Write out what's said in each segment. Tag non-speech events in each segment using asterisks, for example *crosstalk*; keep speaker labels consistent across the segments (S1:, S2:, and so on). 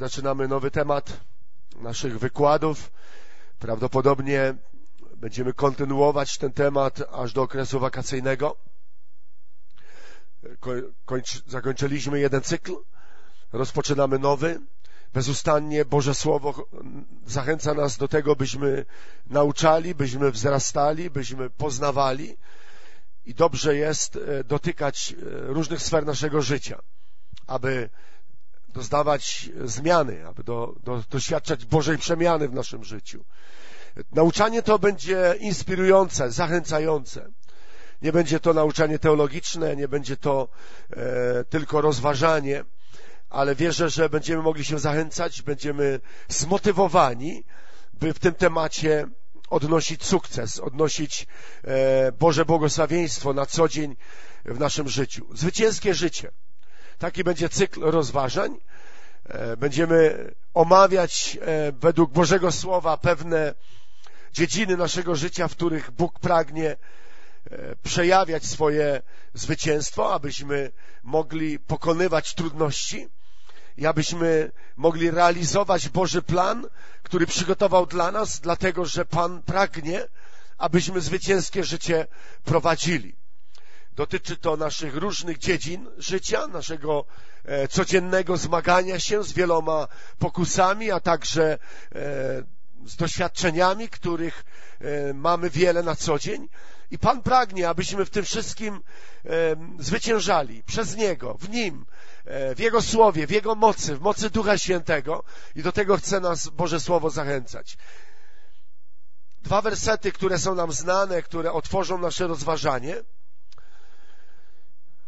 S1: zaczynamy nowy temat naszych wykładów. Prawdopodobnie będziemy kontynuować ten temat aż do okresu wakacyjnego. Kończ, zakończyliśmy jeden cykl, rozpoczynamy nowy. Bezustannie Boże Słowo zachęca nas do tego, byśmy nauczali, byśmy wzrastali, byśmy poznawali i dobrze jest e, dotykać e, różnych sfer naszego życia, aby doznawać zmiany, aby do, do, doświadczać Bożej przemiany w naszym życiu. Nauczanie to będzie inspirujące, zachęcające. Nie będzie to nauczanie teologiczne, nie będzie to e, tylko rozważanie, ale wierzę, że będziemy mogli się zachęcać, będziemy zmotywowani, by w tym temacie odnosić sukces, odnosić e, Boże błogosławieństwo na co dzień w naszym życiu. Zwycięskie życie. Taki będzie cykl rozważań. E, będziemy omawiać e, według Bożego Słowa pewne dziedziny naszego życia, w których Bóg pragnie e, przejawiać swoje zwycięstwo, abyśmy mogli pokonywać trudności i abyśmy mogli realizować Boży plan, który przygotował dla nas, dlatego że Pan pragnie, abyśmy zwycięskie życie prowadzili. Dotyczy to naszych różnych dziedzin życia, naszego e, codziennego zmagania się z wieloma pokusami, a także e, z doświadczeniami, których e, mamy wiele na co dzień. I Pan pragnie, abyśmy w tym wszystkim zwyciężali przez Niego, w Nim, w Jego Słowie, w Jego mocy, w mocy Ducha Świętego i do tego chce nas Boże Słowo zachęcać. Dwa wersety, które są nam znane, które otworzą nasze rozważanie –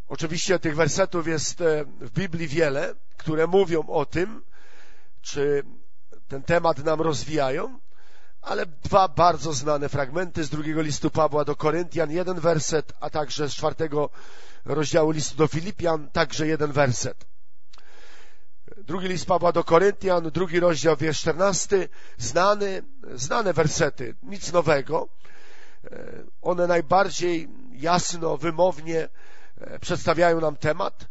S1: Oczywiście tych wersetów jest e, w Biblii wiele, które mówią o tym, czy ten temat nam rozwijają, ale dwa bardzo znane fragmenty z drugiego listu Pawła do Koryntian, jeden werset, a także z czwartego rozdziału listu do Filipian, także jeden werset. Drugi list Pawła do Koryntian, drugi rozdział, wiersz 14, znane, znane wersety, nic nowego. E, one najbardziej jasno, wymownie przedstawiają nam temat.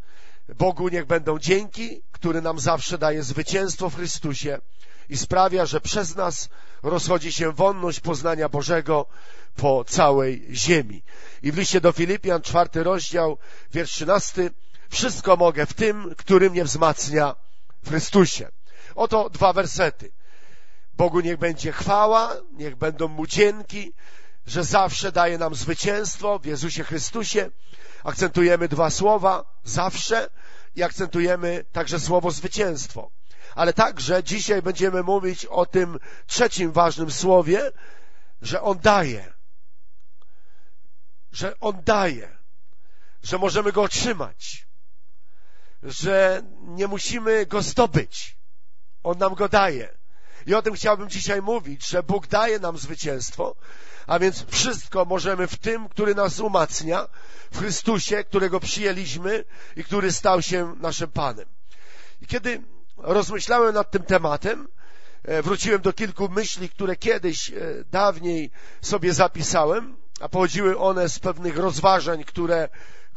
S1: Bogu niech będą dzięki, który nam zawsze daje zwycięstwo w Chrystusie i sprawia, że przez nas rozchodzi się wonność poznania Bożego po całej ziemi. I w liście do Filipian, czwarty rozdział, wiersz trzynasty, wszystko mogę w tym, który mnie wzmacnia w Chrystusie. Oto dwa wersety. Bogu niech będzie chwała, niech będą Mu dzięki, że zawsze daje nam zwycięstwo w Jezusie Chrystusie akcentujemy dwa słowa zawsze i akcentujemy także słowo zwycięstwo. Ale także dzisiaj będziemy mówić o tym trzecim ważnym słowie, że On daje. Że On daje. Że możemy Go otrzymać. Że nie musimy Go zdobyć. On nam Go daje. I o tym chciałbym dzisiaj mówić, że Bóg daje nam zwycięstwo, a więc wszystko możemy w tym, który nas umacnia, w Chrystusie, którego przyjęliśmy i który stał się naszym Panem. I kiedy rozmyślałem nad tym tematem, e, wróciłem do kilku myśli, które kiedyś, e, dawniej sobie zapisałem, a pochodziły one z pewnych rozważań, które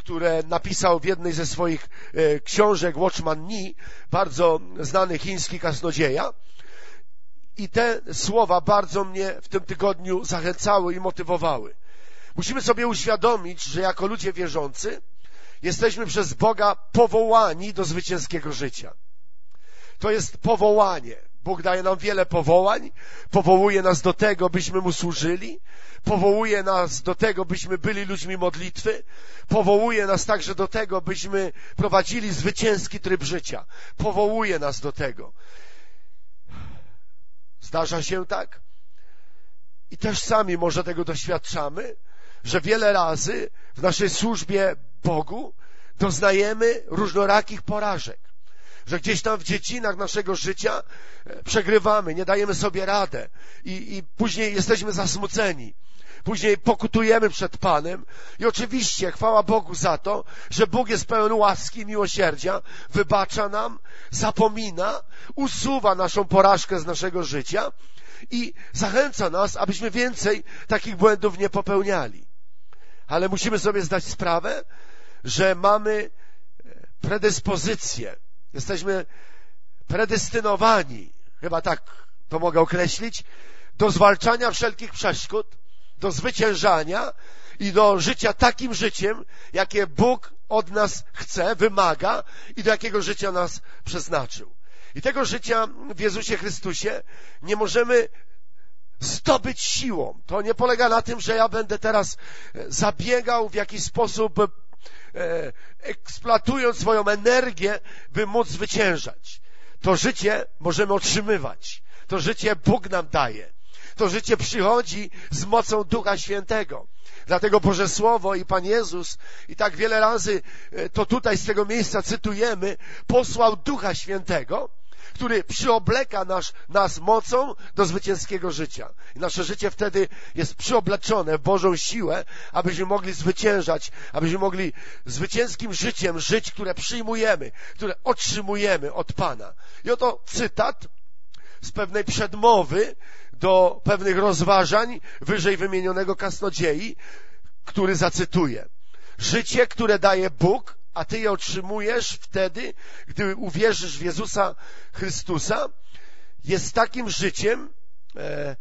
S1: które napisał w jednej ze swoich e, książek Watchman Nee, bardzo znany chiński kasnodzieja. I te słowa bardzo mnie w tym tygodniu zachęcały i motywowały. Musimy sobie uświadomić, że jako ludzie wierzący jesteśmy przez Boga powołani do zwycięskiego życia. To jest powołanie. Bóg daje nam wiele powołań, powołuje nas do tego, byśmy Mu służyli, powołuje nas do tego, byśmy byli ludźmi modlitwy, powołuje nas także do tego, byśmy prowadzili zwycięski tryb życia. Powołuje nas do tego. Zdarza się tak? I też sami może tego doświadczamy, że wiele razy w naszej służbie Bogu doznajemy różnorakich porażek. Że gdzieś tam w dziedzinach naszego życia e, przegrywamy, nie dajemy sobie radę i, i później jesteśmy zasmuceni. Później pokutujemy przed Panem i oczywiście chwała Bogu za to, że Bóg jest pełen łaski i miłosierdzia, wybacza nam, zapomina, usuwa naszą porażkę z naszego życia i zachęca nas, abyśmy więcej takich błędów nie popełniali. Ale musimy sobie zdać sprawę, że mamy e, predyspozycję. Jesteśmy predestynowani, chyba tak to mogę określić, do zwalczania wszelkich przeszkód, do zwyciężania i do życia takim życiem, jakie Bóg od nas chce, wymaga i do jakiego życia nas przeznaczył. I tego życia w Jezusie Chrystusie nie możemy zdobyć siłą. To nie polega na tym, że ja będę teraz zabiegał w jakiś sposób, eksploatując swoją energię, by móc zwyciężać. To życie możemy otrzymywać. To życie Bóg nam daje. To życie przychodzi z mocą Ducha Świętego. Dlatego Boże Słowo i Pan Jezus, i tak wiele razy e, to tutaj z tego miejsca cytujemy, posłał Ducha Świętego, który przyobleka nas, nas mocą do zwycięskiego życia. I nasze życie wtedy jest przyobleczone w Bożą siłę, abyśmy mogli zwyciężać, abyśmy mogli zwycięskim życiem żyć, które przyjmujemy, które otrzymujemy od Pana. I oto cytat z pewnej przedmowy do pewnych rozważań wyżej wymienionego kasnodziei, który zacytuję. Życie, które daje Bóg, a Ty je otrzymujesz wtedy, gdy uwierzysz w Jezusa Chrystusa, jest takim życiem, e,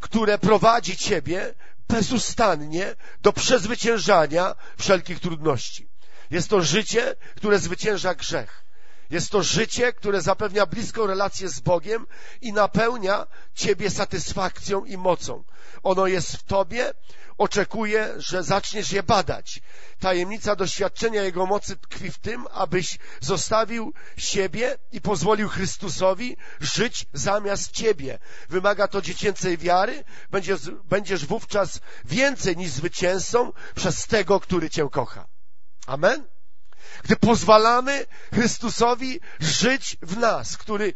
S1: które prowadzi Ciebie bezustannie do przezwyciężania wszelkich trudności. Jest to życie, które zwycięża grzech. Jest to życie, które zapewnia bliską relację z Bogiem i napełnia Ciebie satysfakcją i mocą. Ono jest w Tobie, oczekuje, że zaczniesz je badać. Tajemnica doświadczenia Jego mocy tkwi w tym, abyś zostawił siebie i pozwolił Chrystusowi żyć zamiast Ciebie. Wymaga to dziecięcej wiary, będziesz, będziesz wówczas więcej niż zwycięzcą przez tego, który Cię kocha. Amen? Gdy pozwalamy Chrystusowi żyć w nas, który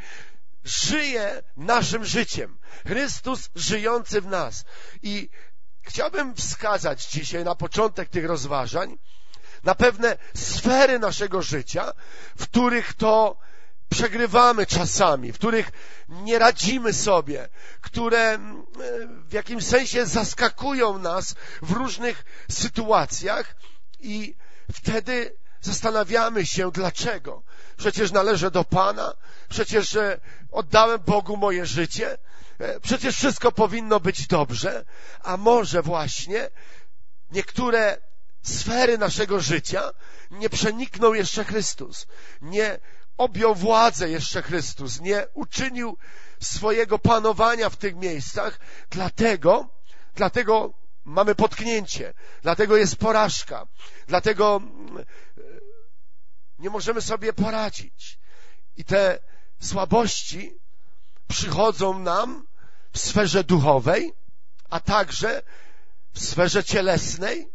S1: żyje naszym życiem. Chrystus żyjący w nas. I chciałbym wskazać dzisiaj na początek tych rozważań na pewne sfery naszego życia, w których to przegrywamy czasami, w których nie radzimy sobie, które mm, w jakimś sensie zaskakują nas w różnych sytuacjach i wtedy Zastanawiamy się, dlaczego. Przecież należę do Pana, przecież oddałem Bogu moje życie, e, przecież wszystko powinno być dobrze, a może właśnie niektóre sfery naszego życia nie przeniknął jeszcze Chrystus, nie objął władzę jeszcze Chrystus, nie uczynił swojego panowania w tych miejscach, dlatego, dlatego mamy potknięcie, dlatego jest porażka, dlatego mm, nie możemy sobie poradzić. I te słabości przychodzą nam w sferze duchowej, a także w sferze cielesnej,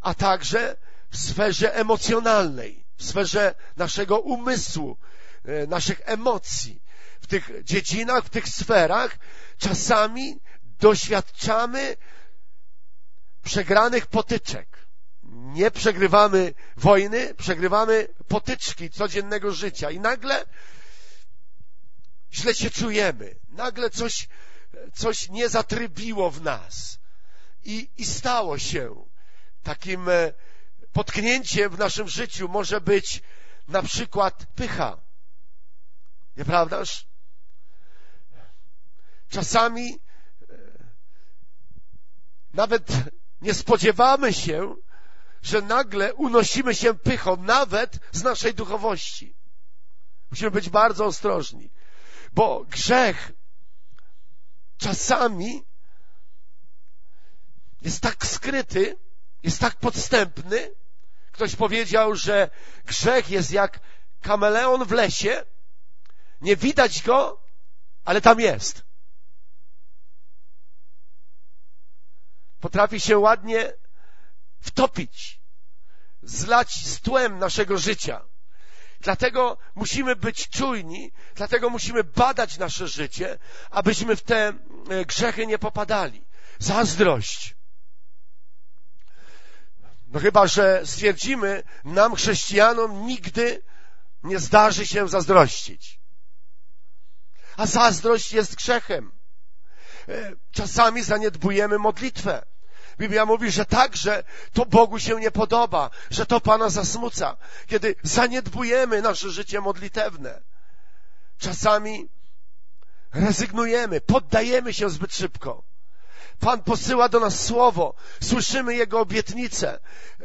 S1: a także w sferze emocjonalnej, w sferze naszego umysłu, e, naszych emocji. W tych dziedzinach, w tych sferach czasami doświadczamy przegranych potyczek nie przegrywamy wojny, przegrywamy potyczki codziennego życia i nagle źle się czujemy. Nagle coś, coś nie zatrybiło w nas. I, I stało się takim e, potknięciem w naszym życiu może być na przykład pycha. Nieprawdaż? Czasami e, nawet nie spodziewamy się, że nagle unosimy się pychą, nawet z naszej duchowości. Musimy być bardzo ostrożni, bo grzech czasami jest tak skryty, jest tak podstępny. Ktoś powiedział, że grzech jest jak kameleon w lesie, nie widać go, ale tam jest. Potrafi się ładnie wtopić, zlać z tłem naszego życia. Dlatego musimy być czujni, dlatego musimy badać nasze życie, abyśmy w te e, grzechy nie popadali. Zazdrość. No chyba, że stwierdzimy, nam chrześcijanom nigdy nie zdarzy się zazdrościć. A zazdrość jest grzechem. E, czasami zaniedbujemy modlitwę. Biblia mówi, że także to Bogu się nie podoba, że to Pana zasmuca, kiedy zaniedbujemy nasze życie modlitewne. czasami rezygnujemy, poddajemy się zbyt szybko. Pan posyła do nas słowo, słyszymy Jego obietnice,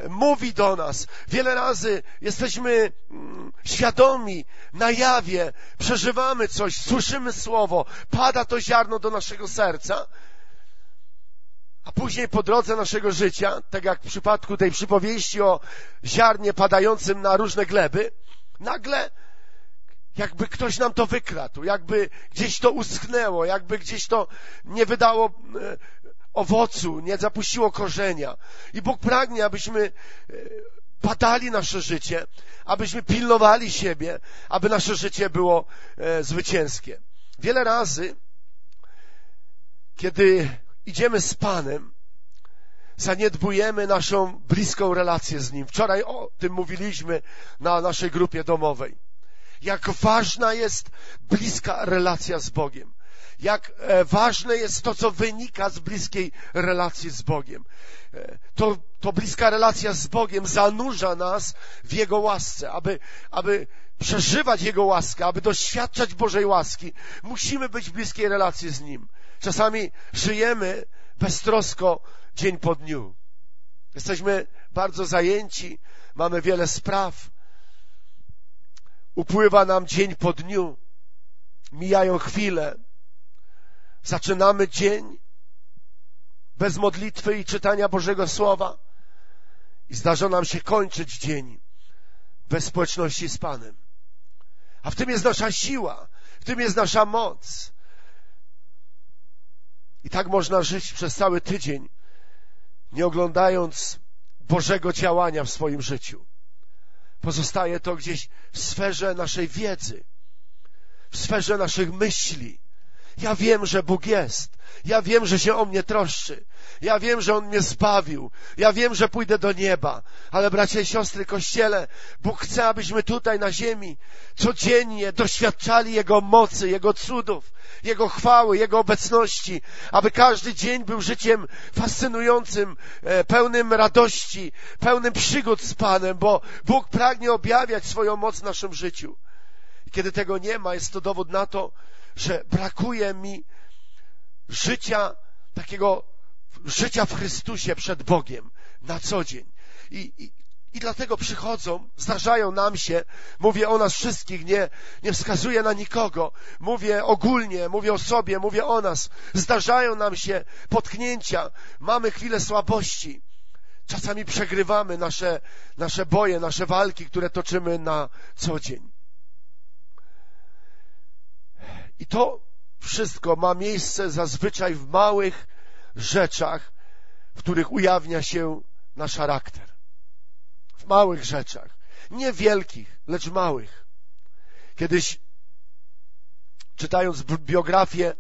S1: mówi do nas. Wiele razy jesteśmy mm, świadomi, na jawie, przeżywamy coś, słyszymy słowo, pada to ziarno do naszego serca, a później po drodze naszego życia, tak jak w przypadku tej przypowieści o ziarnie padającym na różne gleby, nagle jakby ktoś nam to wykradł, jakby gdzieś to uschnęło, jakby gdzieś to nie wydało e, owocu, nie zapuściło korzenia. I Bóg pragnie, abyśmy e, badali nasze życie, abyśmy pilnowali siebie, aby nasze życie było e, zwycięskie. Wiele razy, kiedy idziemy z Panem, zaniedbujemy naszą bliską relację z Nim. Wczoraj o tym mówiliśmy na naszej grupie domowej. Jak ważna jest bliska relacja z Bogiem. Jak e, ważne jest to, co wynika z bliskiej relacji z Bogiem. E, to, to bliska relacja z Bogiem zanurza nas w Jego łasce, aby, aby przeżywać Jego łaskę, aby doświadczać Bożej łaski. Musimy być w bliskiej relacji z Nim. Czasami żyjemy beztrosko dzień po dniu. Jesteśmy bardzo zajęci, mamy wiele spraw. Upływa nam dzień po dniu, mijają chwile. Zaczynamy dzień bez modlitwy i czytania Bożego Słowa i zdarza nam się kończyć dzień bez społeczności z Panem. A w tym jest nasza siła, w tym jest nasza moc. I tak można żyć przez cały tydzień, nie oglądając Bożego działania w swoim życiu. Pozostaje to gdzieś w sferze naszej wiedzy, w sferze naszych myśli, ja wiem, że Bóg jest. Ja wiem, że się o mnie troszczy. Ja wiem, że On mnie zbawił. Ja wiem, że pójdę do nieba. Ale bracia i siostry, Kościele, Bóg chce, abyśmy tutaj na ziemi codziennie doświadczali Jego mocy, Jego cudów, Jego chwały, Jego obecności, aby każdy dzień był życiem fascynującym, e, pełnym radości, pełnym przygód z Panem, bo Bóg pragnie objawiać swoją moc w naszym życiu. I kiedy tego nie ma, jest to dowód na to, że brakuje mi życia, takiego życia w Chrystusie przed Bogiem na co dzień. I, i, i dlatego przychodzą, zdarzają nam się, mówię o nas wszystkich, nie, nie wskazuję na nikogo, mówię ogólnie, mówię o sobie, mówię o nas. Zdarzają nam się potknięcia, mamy chwilę słabości. Czasami przegrywamy nasze, nasze boje, nasze walki, które toczymy na co dzień. I to wszystko ma miejsce zazwyczaj w małych rzeczach, w których ujawnia się nasz charakter. W małych rzeczach. Nie wielkich, lecz małych. Kiedyś, czytając biografię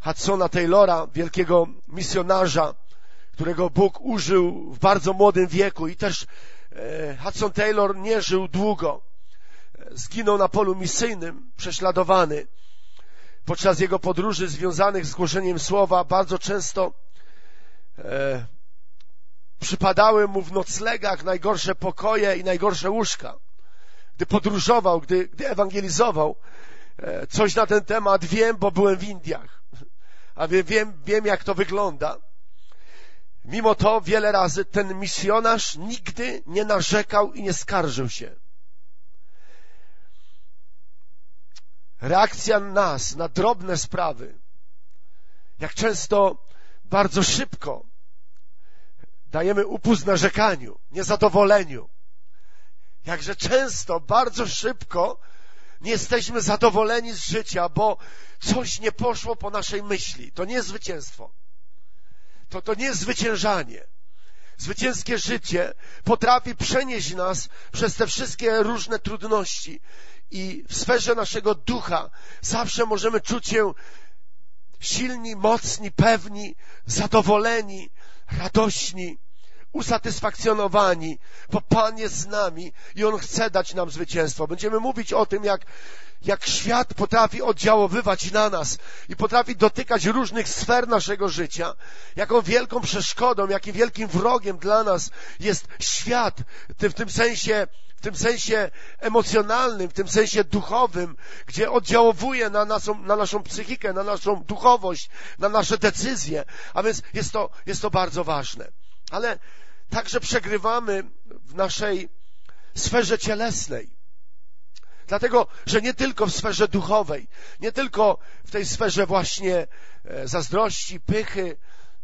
S1: Hudsona Taylora, wielkiego misjonarza, którego Bóg użył w bardzo młodym wieku i też e, Hudson Taylor nie żył długo. Zginął na polu misyjnym, prześladowany podczas jego podróży związanych z głoszeniem słowa bardzo często e, przypadały mu w noclegach najgorsze pokoje i najgorsze łóżka. Gdy podróżował, gdy, gdy ewangelizował, e, coś na ten temat wiem, bo byłem w Indiach. A wiem, wiem, wiem, jak to wygląda. Mimo to wiele razy ten misjonarz nigdy nie narzekał i nie skarżył się. Reakcja nas na drobne sprawy, jak często bardzo szybko dajemy upust narzekaniu, niezadowoleniu. Jakże często, bardzo szybko nie jesteśmy zadowoleni z życia, bo coś nie poszło po naszej myśli. To nie zwycięstwo. To, to nie zwyciężanie. Zwycięskie życie potrafi przenieść nas przez te wszystkie różne trudności i w sferze naszego ducha zawsze możemy czuć się silni, mocni, pewni, zadowoleni, radośni, usatysfakcjonowani, bo Pan jest z nami i On chce dać nam zwycięstwo. Będziemy mówić o tym, jak, jak świat potrafi oddziaływać na nas i potrafi dotykać różnych sfer naszego życia, jaką wielką przeszkodą, jakim wielkim wrogiem dla nas jest świat, w tym sensie w tym sensie emocjonalnym, w tym sensie duchowym, gdzie oddziałowuje na naszą, na naszą psychikę, na naszą duchowość, na nasze decyzje. A więc jest to, jest to bardzo ważne. Ale także przegrywamy w naszej sferze cielesnej. Dlatego, że nie tylko w sferze duchowej, nie tylko w tej sferze właśnie e, zazdrości, pychy,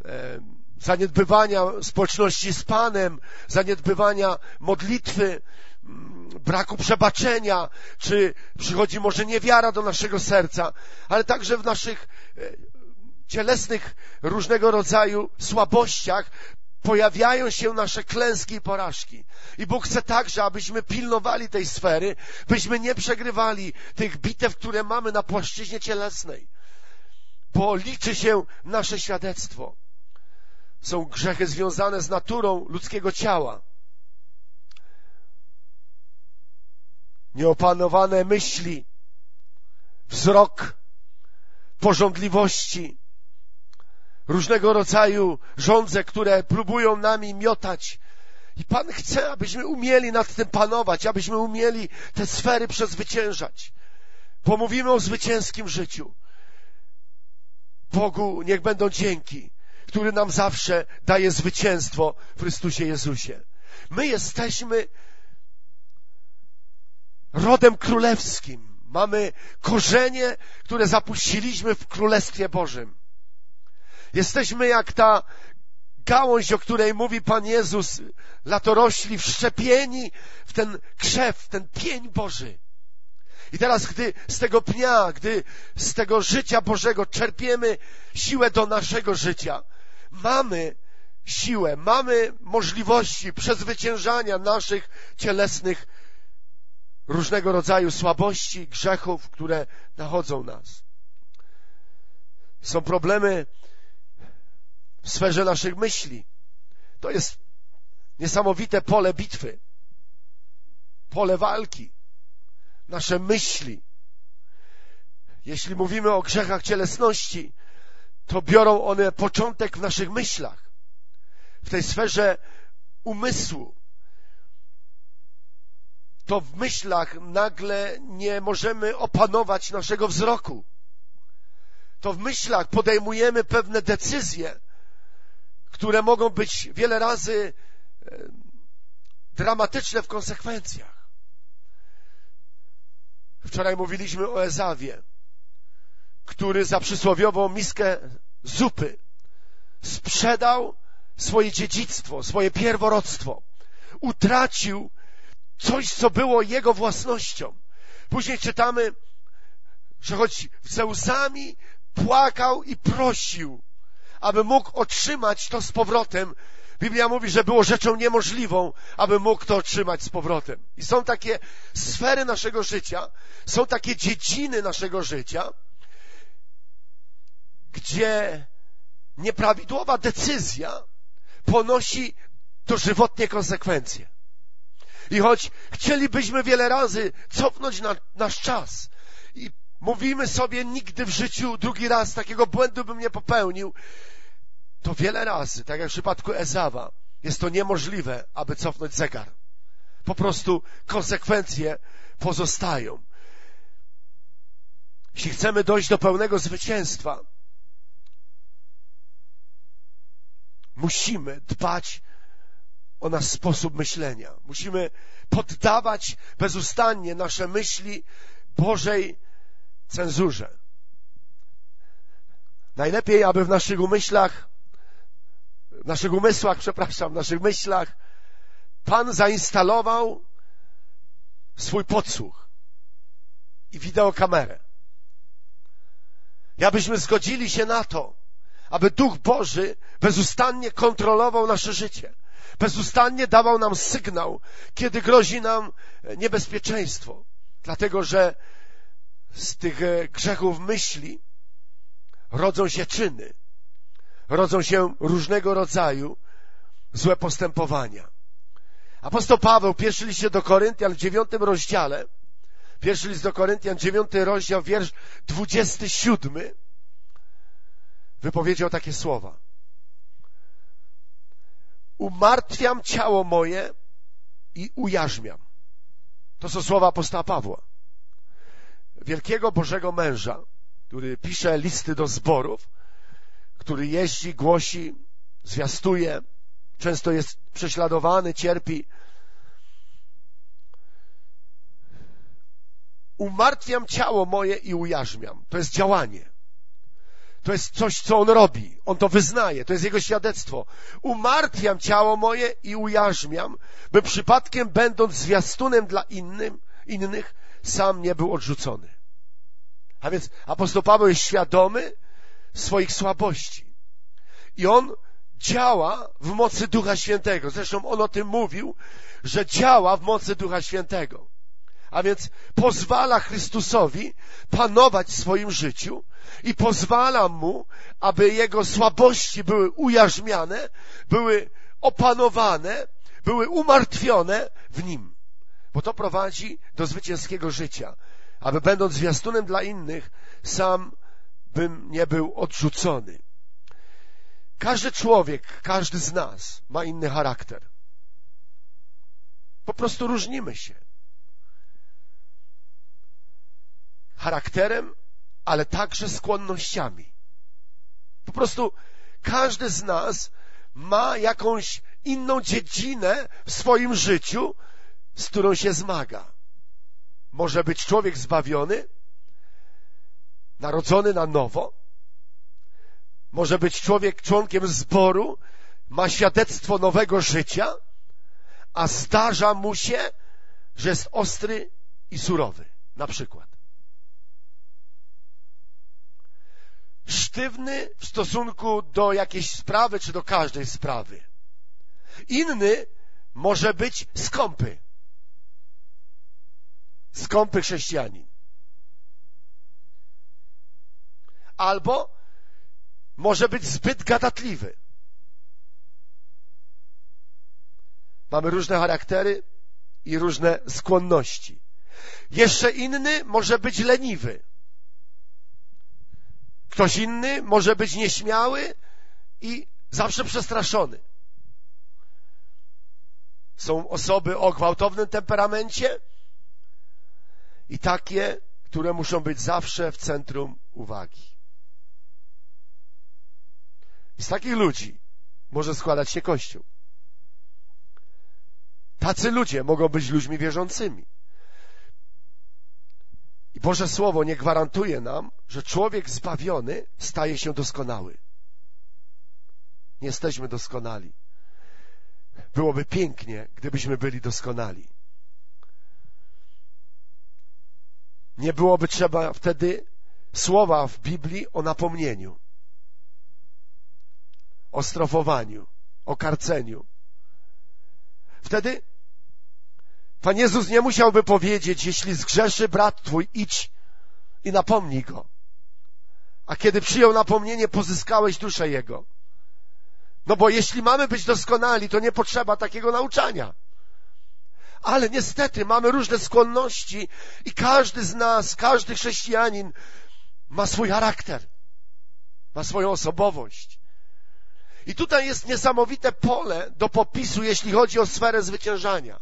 S1: e, zaniedbywania społeczności z Panem, zaniedbywania modlitwy, braku przebaczenia, czy przychodzi może niewiara do naszego serca, ale także w naszych e, cielesnych różnego rodzaju słabościach pojawiają się nasze klęski i porażki. I Bóg chce także, abyśmy pilnowali tej sfery, byśmy nie przegrywali tych bitew, które mamy na płaszczyźnie cielesnej. Bo liczy się nasze świadectwo. Są grzechy związane z naturą ludzkiego ciała. Nieopanowane myśli, wzrok, porządliwości, różnego rodzaju żądze, które próbują nami miotać. I Pan chce, abyśmy umieli nad tym panować, abyśmy umieli te sfery przezwyciężać. Bo mówimy o zwycięskim życiu. Bogu niech będą dzięki, który nam zawsze daje zwycięstwo w Chrystusie Jezusie. My jesteśmy rodem królewskim. Mamy korzenie, które zapuściliśmy w Królestwie Bożym. Jesteśmy jak ta gałąź, o której mówi Pan Jezus, latorośli wszczepieni w ten krzew, w ten pień Boży. I teraz, gdy z tego pnia, gdy z tego życia Bożego czerpiemy siłę do naszego życia, mamy siłę, mamy możliwości przezwyciężania naszych cielesnych różnego rodzaju słabości, grzechów, które nachodzą nas. Są problemy w sferze naszych myśli. To jest niesamowite pole bitwy, pole walki. Nasze myśli. Jeśli mówimy o grzechach cielesności, to biorą one początek w naszych myślach, w tej sferze umysłu. To w myślach nagle nie możemy opanować naszego wzroku. To w myślach podejmujemy pewne decyzje, które mogą być wiele razy e, dramatyczne w konsekwencjach. Wczoraj mówiliśmy o Ezawie, który za przysłowiową miskę zupy sprzedał swoje dziedzictwo, swoje pierworodstwo. Utracił coś, co było jego własnością. Później czytamy, że choć ze łzami płakał i prosił aby mógł otrzymać to z powrotem. Biblia mówi, że było rzeczą niemożliwą, aby mógł to otrzymać z powrotem. I są takie sfery naszego życia, są takie dziedziny naszego życia, gdzie nieprawidłowa decyzja ponosi dożywotnie konsekwencje. I choć chcielibyśmy wiele razy cofnąć na nasz czas i mówimy sobie nigdy w życiu drugi raz takiego błędu bym nie popełnił, to wiele razy, tak jak w przypadku Ezawa, jest to niemożliwe, aby cofnąć zegar. Po prostu konsekwencje pozostają. Jeśli chcemy dojść do pełnego zwycięstwa, musimy dbać o nasz sposób myślenia. Musimy poddawać bezustannie nasze myśli Bożej cenzurze. Najlepiej, aby w naszych umyślach w naszych umysłach, przepraszam, w naszych myślach, Pan zainstalował swój podsłuch i wideokamerę. Ja byśmy zgodzili się na to, aby Duch Boży bezustannie kontrolował nasze życie. Bezustannie dawał nam sygnał, kiedy grozi nam niebezpieczeństwo. Dlatego, że z tych e, grzechów myśli rodzą się czyny rodzą się różnego rodzaju złe postępowania. Apostoł Paweł, pierwszy liście do Koryntian w dziewiątym rozdziale, pierwszy list do Koryntian, dziewiąty rozdział, wiersz dwudziesty siódmy, wypowiedział takie słowa. Umartwiam ciało moje i ujarzmiam. To są słowa apostoła Pawła. Wielkiego Bożego męża, który pisze listy do zborów, który jeździ, głosi, zwiastuje, często jest prześladowany, cierpi. Umartwiam ciało moje i ujarzmiam. To jest działanie. To jest coś, co on robi. On to wyznaje. To jest jego świadectwo. Umartwiam ciało moje i ujarzmiam, by przypadkiem będąc zwiastunem dla innym, innych, sam nie był odrzucony. A więc apostoł Paweł jest świadomy swoich słabości. I on działa w mocy Ducha Świętego. Zresztą on o tym mówił, że działa w mocy Ducha Świętego. A więc pozwala Chrystusowi panować w swoim życiu i pozwala mu, aby jego słabości były ujarzmiane, były opanowane, były umartwione w nim. Bo to prowadzi do zwycięskiego życia. Aby będąc zwiastunem dla innych, sam bym nie był odrzucony. Każdy człowiek, każdy z nas ma inny charakter. Po prostu różnimy się. Charakterem, ale także skłonnościami. Po prostu każdy z nas ma jakąś inną dziedzinę w swoim życiu, z którą się zmaga. Może być człowiek zbawiony, narodzony na nowo, może być człowiek członkiem zboru, ma świadectwo nowego życia, a zdarza mu się, że jest ostry i surowy, na przykład. Sztywny w stosunku do jakiejś sprawy, czy do każdej sprawy. Inny może być skąpy. Skąpy chrześcijanin. Albo może być zbyt gadatliwy. Mamy różne charaktery i różne skłonności. Jeszcze inny może być leniwy. Ktoś inny może być nieśmiały i zawsze przestraszony. Są osoby o gwałtownym temperamencie i takie, które muszą być zawsze w centrum uwagi. I z takich ludzi może składać się Kościół. Tacy ludzie mogą być ludźmi wierzącymi. I Boże Słowo nie gwarantuje nam, że człowiek zbawiony staje się doskonały. Nie jesteśmy doskonali. Byłoby pięknie, gdybyśmy byli doskonali. Nie byłoby trzeba wtedy słowa w Biblii o napomnieniu o strofowaniu, o karceniu. Wtedy Pan Jezus nie musiałby powiedzieć, jeśli zgrzeszy brat twój, idź i napomnij go. A kiedy przyjął napomnienie, pozyskałeś duszę jego. No bo jeśli mamy być doskonali, to nie potrzeba takiego nauczania. Ale niestety mamy różne skłonności i każdy z nas, każdy chrześcijanin ma swój charakter, ma swoją osobowość. I tutaj jest niesamowite pole do popisu, jeśli chodzi o sferę zwyciężania.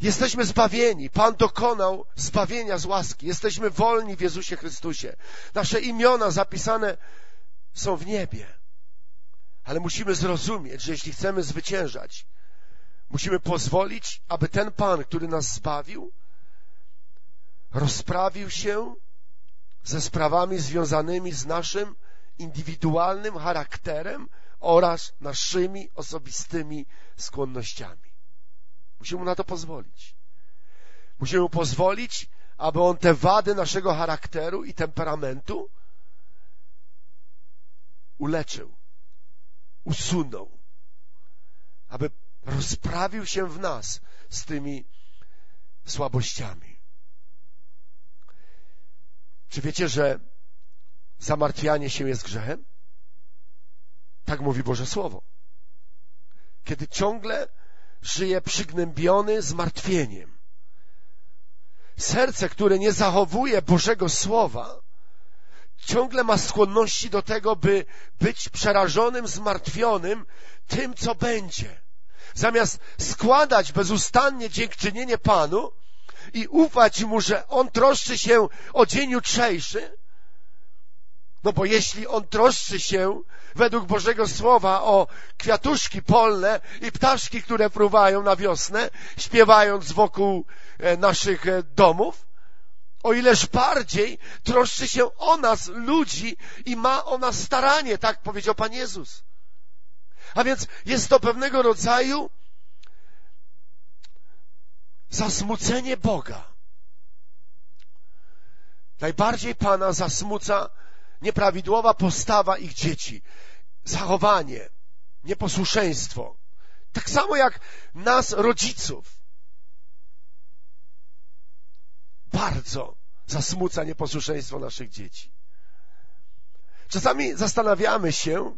S1: Jesteśmy zbawieni. Pan dokonał zbawienia z łaski. Jesteśmy wolni w Jezusie Chrystusie. Nasze imiona zapisane są w niebie. Ale musimy zrozumieć, że jeśli chcemy zwyciężać, musimy pozwolić, aby ten Pan, który nas zbawił, rozprawił się ze sprawami związanymi z naszym indywidualnym charakterem oraz naszymi osobistymi skłonnościami. Musimy mu na to pozwolić. Musimy mu pozwolić, aby on te wady naszego charakteru i temperamentu uleczył, usunął, aby rozprawił się w nas z tymi słabościami. Czy wiecie, że zamartwianie się jest grzechem? Tak mówi Boże Słowo. Kiedy ciągle żyje przygnębiony zmartwieniem. Serce, które nie zachowuje Bożego Słowa, ciągle ma skłonności do tego, by być przerażonym, zmartwionym tym, co będzie. zamiast składać bezustannie dziękczynienie Panu i ufać Mu, że On troszczy się o dzień jutrzejszy, no bo jeśli On troszczy się według Bożego Słowa o kwiatuszki polne i ptaszki, które fruwają na wiosnę, śpiewając wokół e, naszych e, domów, o ileż bardziej troszczy się o nas, ludzi, i ma o nas staranie, tak powiedział Pan Jezus. A więc jest to pewnego rodzaju zasmucenie Boga. Najbardziej Pana zasmuca nieprawidłowa postawa ich dzieci, zachowanie, nieposłuszeństwo. Tak samo jak nas, rodziców. Bardzo zasmuca nieposłuszeństwo naszych dzieci. Czasami zastanawiamy się,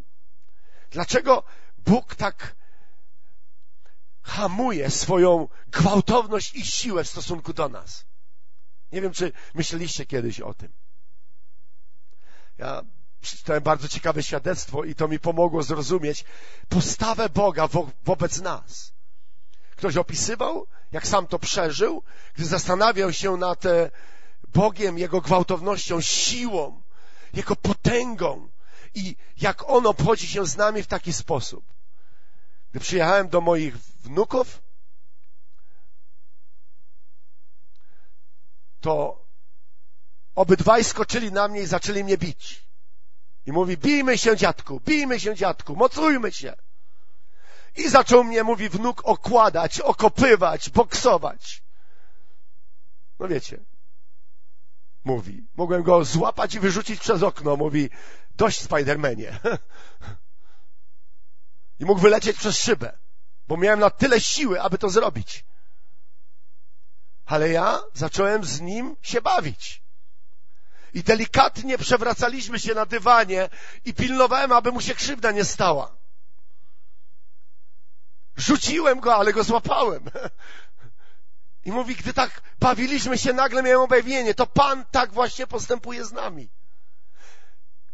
S1: dlaczego Bóg tak hamuje swoją gwałtowność i siłę w stosunku do nas. Nie wiem, czy myśleliście kiedyś o tym. Ja przeczytałem bardzo ciekawe świadectwo i to mi pomogło zrozumieć postawę Boga wo wobec nas. Ktoś opisywał, jak sam to przeżył, gdy zastanawiał się nad e, Bogiem, Jego gwałtownością, siłą, Jego potęgą i jak On obchodzi się z nami w taki sposób. Gdy przyjechałem do moich wnuków, to obydwaj skoczyli na mnie i zaczęli mnie bić. I mówi, bijmy się dziadku, bijmy się dziadku, mocujmy się. I zaczął mnie, mówi, wnuk okładać, okopywać, boksować. No wiecie, mówi, mogłem go złapać i wyrzucić przez okno, mówi, dość Spidermanie. *laughs* I mógł wylecieć przez szybę, bo miałem na tyle siły, aby to zrobić. Ale ja zacząłem z nim się bawić. I delikatnie przewracaliśmy się na dywanie i pilnowałem, aby mu się krzywda nie stała. Rzuciłem go, ale go złapałem. I mówi, gdy tak bawiliśmy się, nagle miałem objawienie. To Pan tak właśnie postępuje z nami.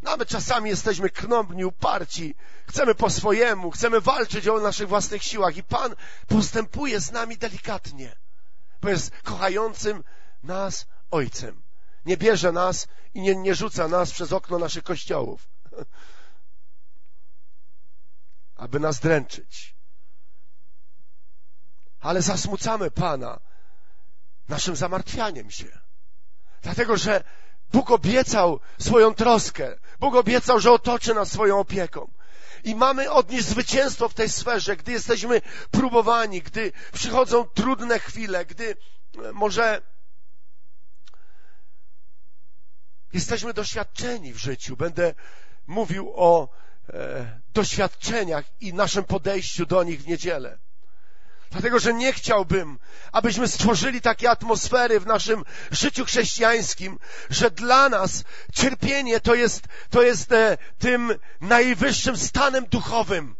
S1: Nawet czasami jesteśmy krnąbni, uparci, chcemy po swojemu, chcemy walczyć o naszych własnych siłach i Pan postępuje z nami delikatnie, bo jest kochającym nas Ojcem. Nie bierze nas i nie, nie rzuca nas przez okno naszych kościołów, *laughs* aby nas dręczyć. Ale zasmucamy Pana naszym zamartwianiem się. Dlatego, że Bóg obiecał swoją troskę. Bóg obiecał, że otoczy nas swoją opieką. I mamy odnieść zwycięstwo w tej sferze, gdy jesteśmy próbowani, gdy przychodzą trudne chwile, gdy może jesteśmy doświadczeni w życiu. Będę mówił o e, doświadczeniach i naszym podejściu do nich w niedzielę. Dlatego, że nie chciałbym, abyśmy stworzyli takie atmosfery w naszym życiu chrześcijańskim, że dla nas cierpienie to jest, to jest e, tym najwyższym stanem duchowym.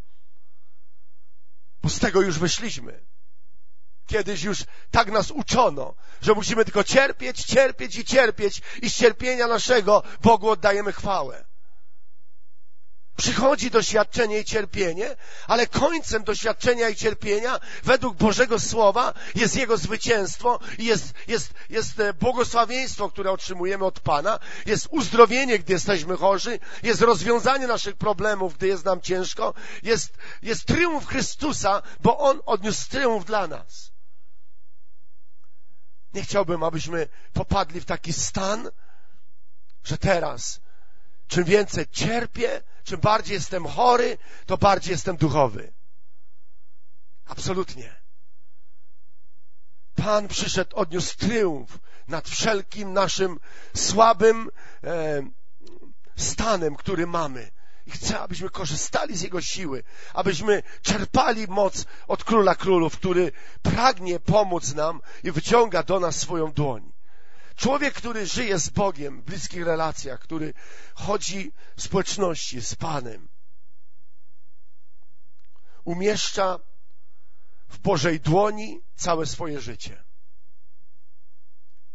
S1: Bo z tego już wyszliśmy. Kiedyś już tak nas uczono, że musimy tylko cierpieć, cierpieć i cierpieć i z cierpienia naszego Bogu oddajemy chwałę. Przychodzi doświadczenie i cierpienie, ale końcem doświadczenia i cierpienia według Bożego Słowa jest Jego zwycięstwo i jest, jest, jest e, błogosławieństwo, które otrzymujemy od Pana, jest uzdrowienie, gdy jesteśmy chorzy, jest rozwiązanie naszych problemów, gdy jest nam ciężko, jest, jest triumf Chrystusa, bo On odniósł triumf dla nas. Nie chciałbym, abyśmy popadli w taki stan, że teraz czym więcej cierpię, czym bardziej jestem chory, to bardziej jestem duchowy. Absolutnie. Pan przyszedł, odniósł triumf nad wszelkim naszym słabym e, stanem, który mamy. I chcę, abyśmy korzystali z Jego siły, abyśmy czerpali moc od Króla Królów, który pragnie pomóc nam i wyciąga do nas swoją dłoń. Człowiek, który żyje z Bogiem w bliskich relacjach, który chodzi w społeczności z Panem, umieszcza w Bożej dłoni całe swoje życie.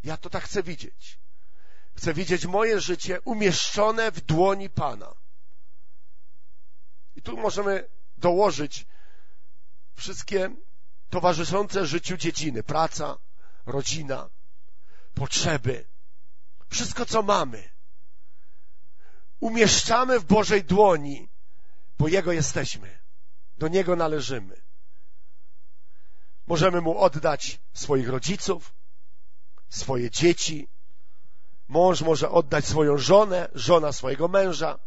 S1: Ja to tak chcę widzieć. Chcę widzieć moje życie umieszczone w dłoni Pana. I tu możemy dołożyć wszystkie towarzyszące życiu dziedziny, praca, rodzina, potrzeby, wszystko co mamy, umieszczamy w Bożej dłoni, bo Jego jesteśmy, do Niego należymy. Możemy Mu oddać swoich rodziców, swoje dzieci, mąż może oddać swoją żonę, żona swojego męża,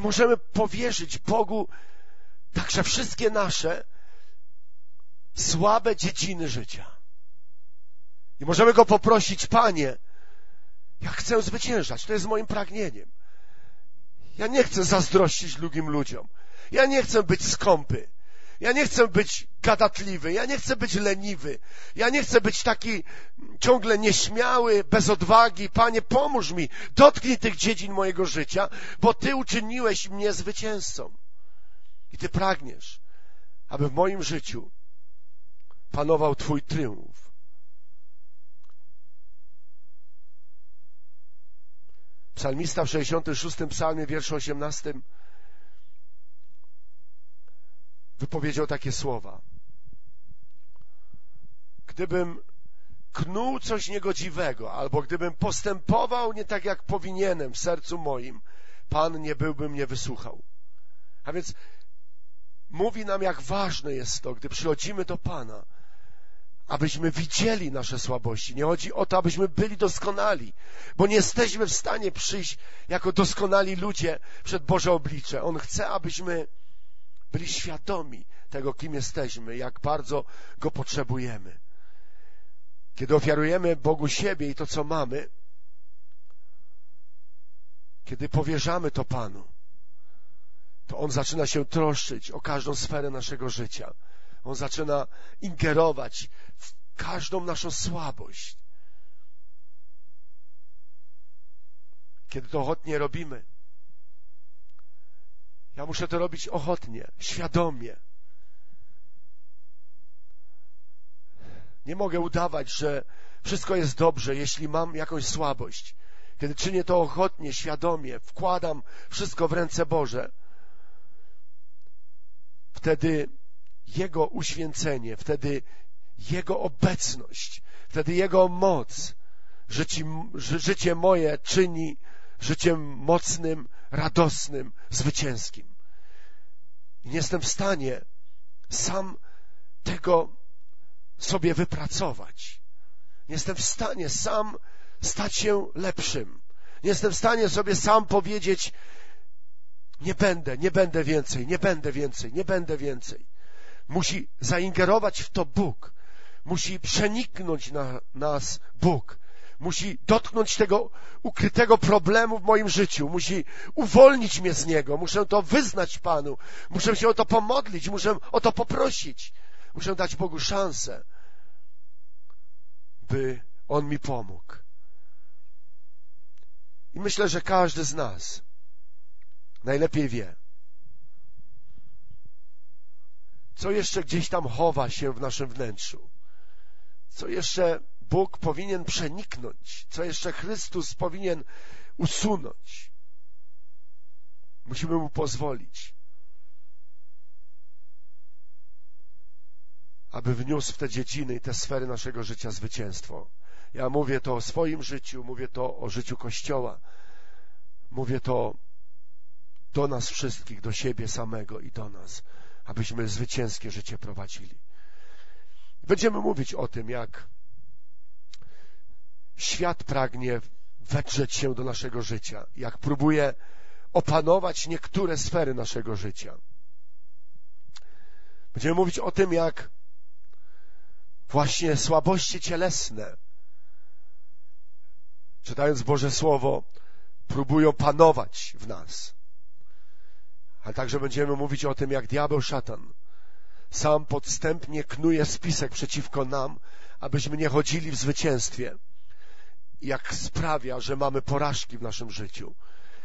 S1: możemy powierzyć Bogu także wszystkie nasze słabe dziedziny życia. I możemy Go poprosić, Panie, ja chcę zwyciężać, to jest moim pragnieniem. Ja nie chcę zazdrościć drugim ludziom. Ja nie chcę być skąpy. Ja nie chcę być gadatliwy, ja nie chcę być leniwy, ja nie chcę być taki ciągle nieśmiały, bez odwagi. Panie, pomóż mi, dotknij tych dziedzin mojego życia, bo Ty uczyniłeś mnie zwycięzcą. I Ty pragniesz, aby w moim życiu panował Twój triumf. Psalmista w 66 psalmie, wierszu 18 wypowiedział takie słowa. Gdybym knuł coś niegodziwego, albo gdybym postępował nie tak, jak powinienem w sercu moim, Pan nie byłby mnie wysłuchał. A więc mówi nam, jak ważne jest to, gdy przychodzimy do Pana, abyśmy widzieli nasze słabości. Nie chodzi o to, abyśmy byli doskonali, bo nie jesteśmy w stanie przyjść jako doskonali ludzie przed Boże oblicze. On chce, abyśmy byli świadomi tego, kim jesteśmy, jak bardzo Go potrzebujemy. Kiedy ofiarujemy Bogu siebie i to, co mamy, kiedy powierzamy to Panu, to On zaczyna się troszczyć o każdą sferę naszego życia. On zaczyna ingerować w każdą naszą słabość. Kiedy to ochotnie robimy, ja muszę to robić ochotnie, świadomie. Nie mogę udawać, że wszystko jest dobrze, jeśli mam jakąś słabość. Kiedy czynię to ochotnie, świadomie, wkładam wszystko w ręce Boże, wtedy Jego uświęcenie, wtedy Jego obecność, wtedy Jego moc życie, życie moje czyni życiem mocnym, radosnym, zwycięskim. Nie jestem w stanie sam tego sobie wypracować. Nie jestem w stanie sam stać się lepszym. Nie jestem w stanie sobie sam powiedzieć, nie będę, nie będę więcej, nie będę więcej, nie będę więcej. Musi zaingerować w to Bóg. Musi przeniknąć na nas Bóg musi dotknąć tego ukrytego problemu w moim życiu, musi uwolnić mnie z niego, muszę to wyznać Panu, muszę się o to pomodlić, muszę o to poprosić, muszę dać Bogu szansę, by On mi pomógł. I myślę, że każdy z nas najlepiej wie, co jeszcze gdzieś tam chowa się w naszym wnętrzu, co jeszcze Bóg powinien przeniknąć, co jeszcze Chrystus powinien usunąć. Musimy Mu pozwolić, aby wniósł w te dziedziny i te sfery naszego życia zwycięstwo. Ja mówię to o swoim życiu, mówię to o życiu Kościoła, mówię to do nas wszystkich, do siebie samego i do nas, abyśmy zwycięskie życie prowadzili. Będziemy mówić o tym, jak świat pragnie wedrzeć się do naszego życia, jak próbuje opanować niektóre sfery naszego życia. Będziemy mówić o tym, jak właśnie słabości cielesne, czytając Boże Słowo, próbują panować w nas. Ale także będziemy mówić o tym, jak diabeł szatan sam podstępnie knuje spisek przeciwko nam, abyśmy nie chodzili w zwycięstwie jak sprawia, że mamy porażki w naszym życiu,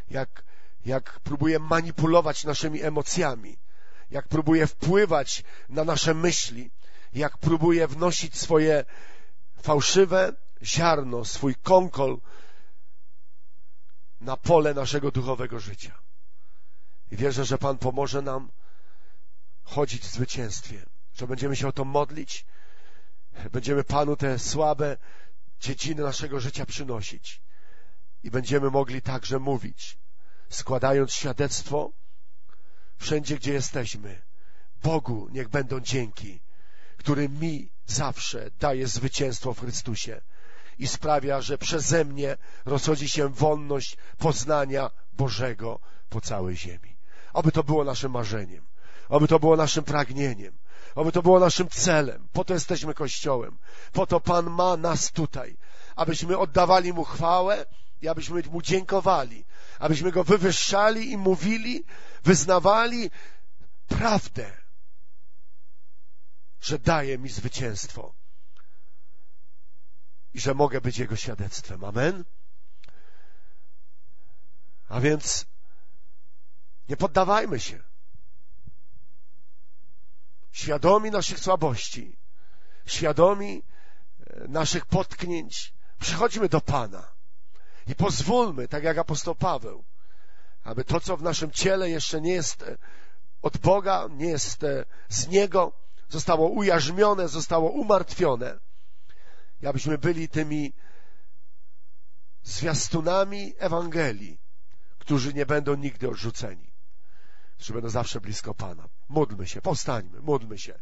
S1: jak, jak próbuje manipulować naszymi emocjami, jak próbuje wpływać na nasze myśli, jak próbuje wnosić swoje fałszywe ziarno, swój konkol na pole naszego duchowego życia. I wierzę, że Pan pomoże nam chodzić w zwycięstwie, że będziemy się o to modlić, będziemy Panu te słabe dziedziny naszego życia przynosić i będziemy mogli także mówić, składając świadectwo wszędzie, gdzie jesteśmy. Bogu niech będą dzięki, który mi zawsze daje zwycięstwo w Chrystusie i sprawia, że przeze mnie rozchodzi się wolność poznania Bożego po całej ziemi. Oby to było naszym marzeniem, oby to było naszym pragnieniem, oby to było naszym celem. Po to jesteśmy Kościołem, po to Pan ma nas tutaj, abyśmy oddawali Mu chwałę i abyśmy Mu dziękowali, abyśmy Go wywyższali i mówili, wyznawali prawdę, że daje mi zwycięstwo i że mogę być Jego świadectwem. Amen? A więc nie poddawajmy się. Świadomi naszych słabości, świadomi e, naszych potknięć, przychodźmy do Pana. I pozwólmy, tak jak apostoł Paweł, aby to, co w naszym ciele jeszcze nie jest e, od Boga, nie jest e, z Niego, zostało ujarzmione, zostało umartwione, i abyśmy byli tymi zwiastunami Ewangelii, którzy nie będą nigdy odrzuceni, którzy będą zawsze blisko Pana. Módlmy się, powstańmy, módlmy się.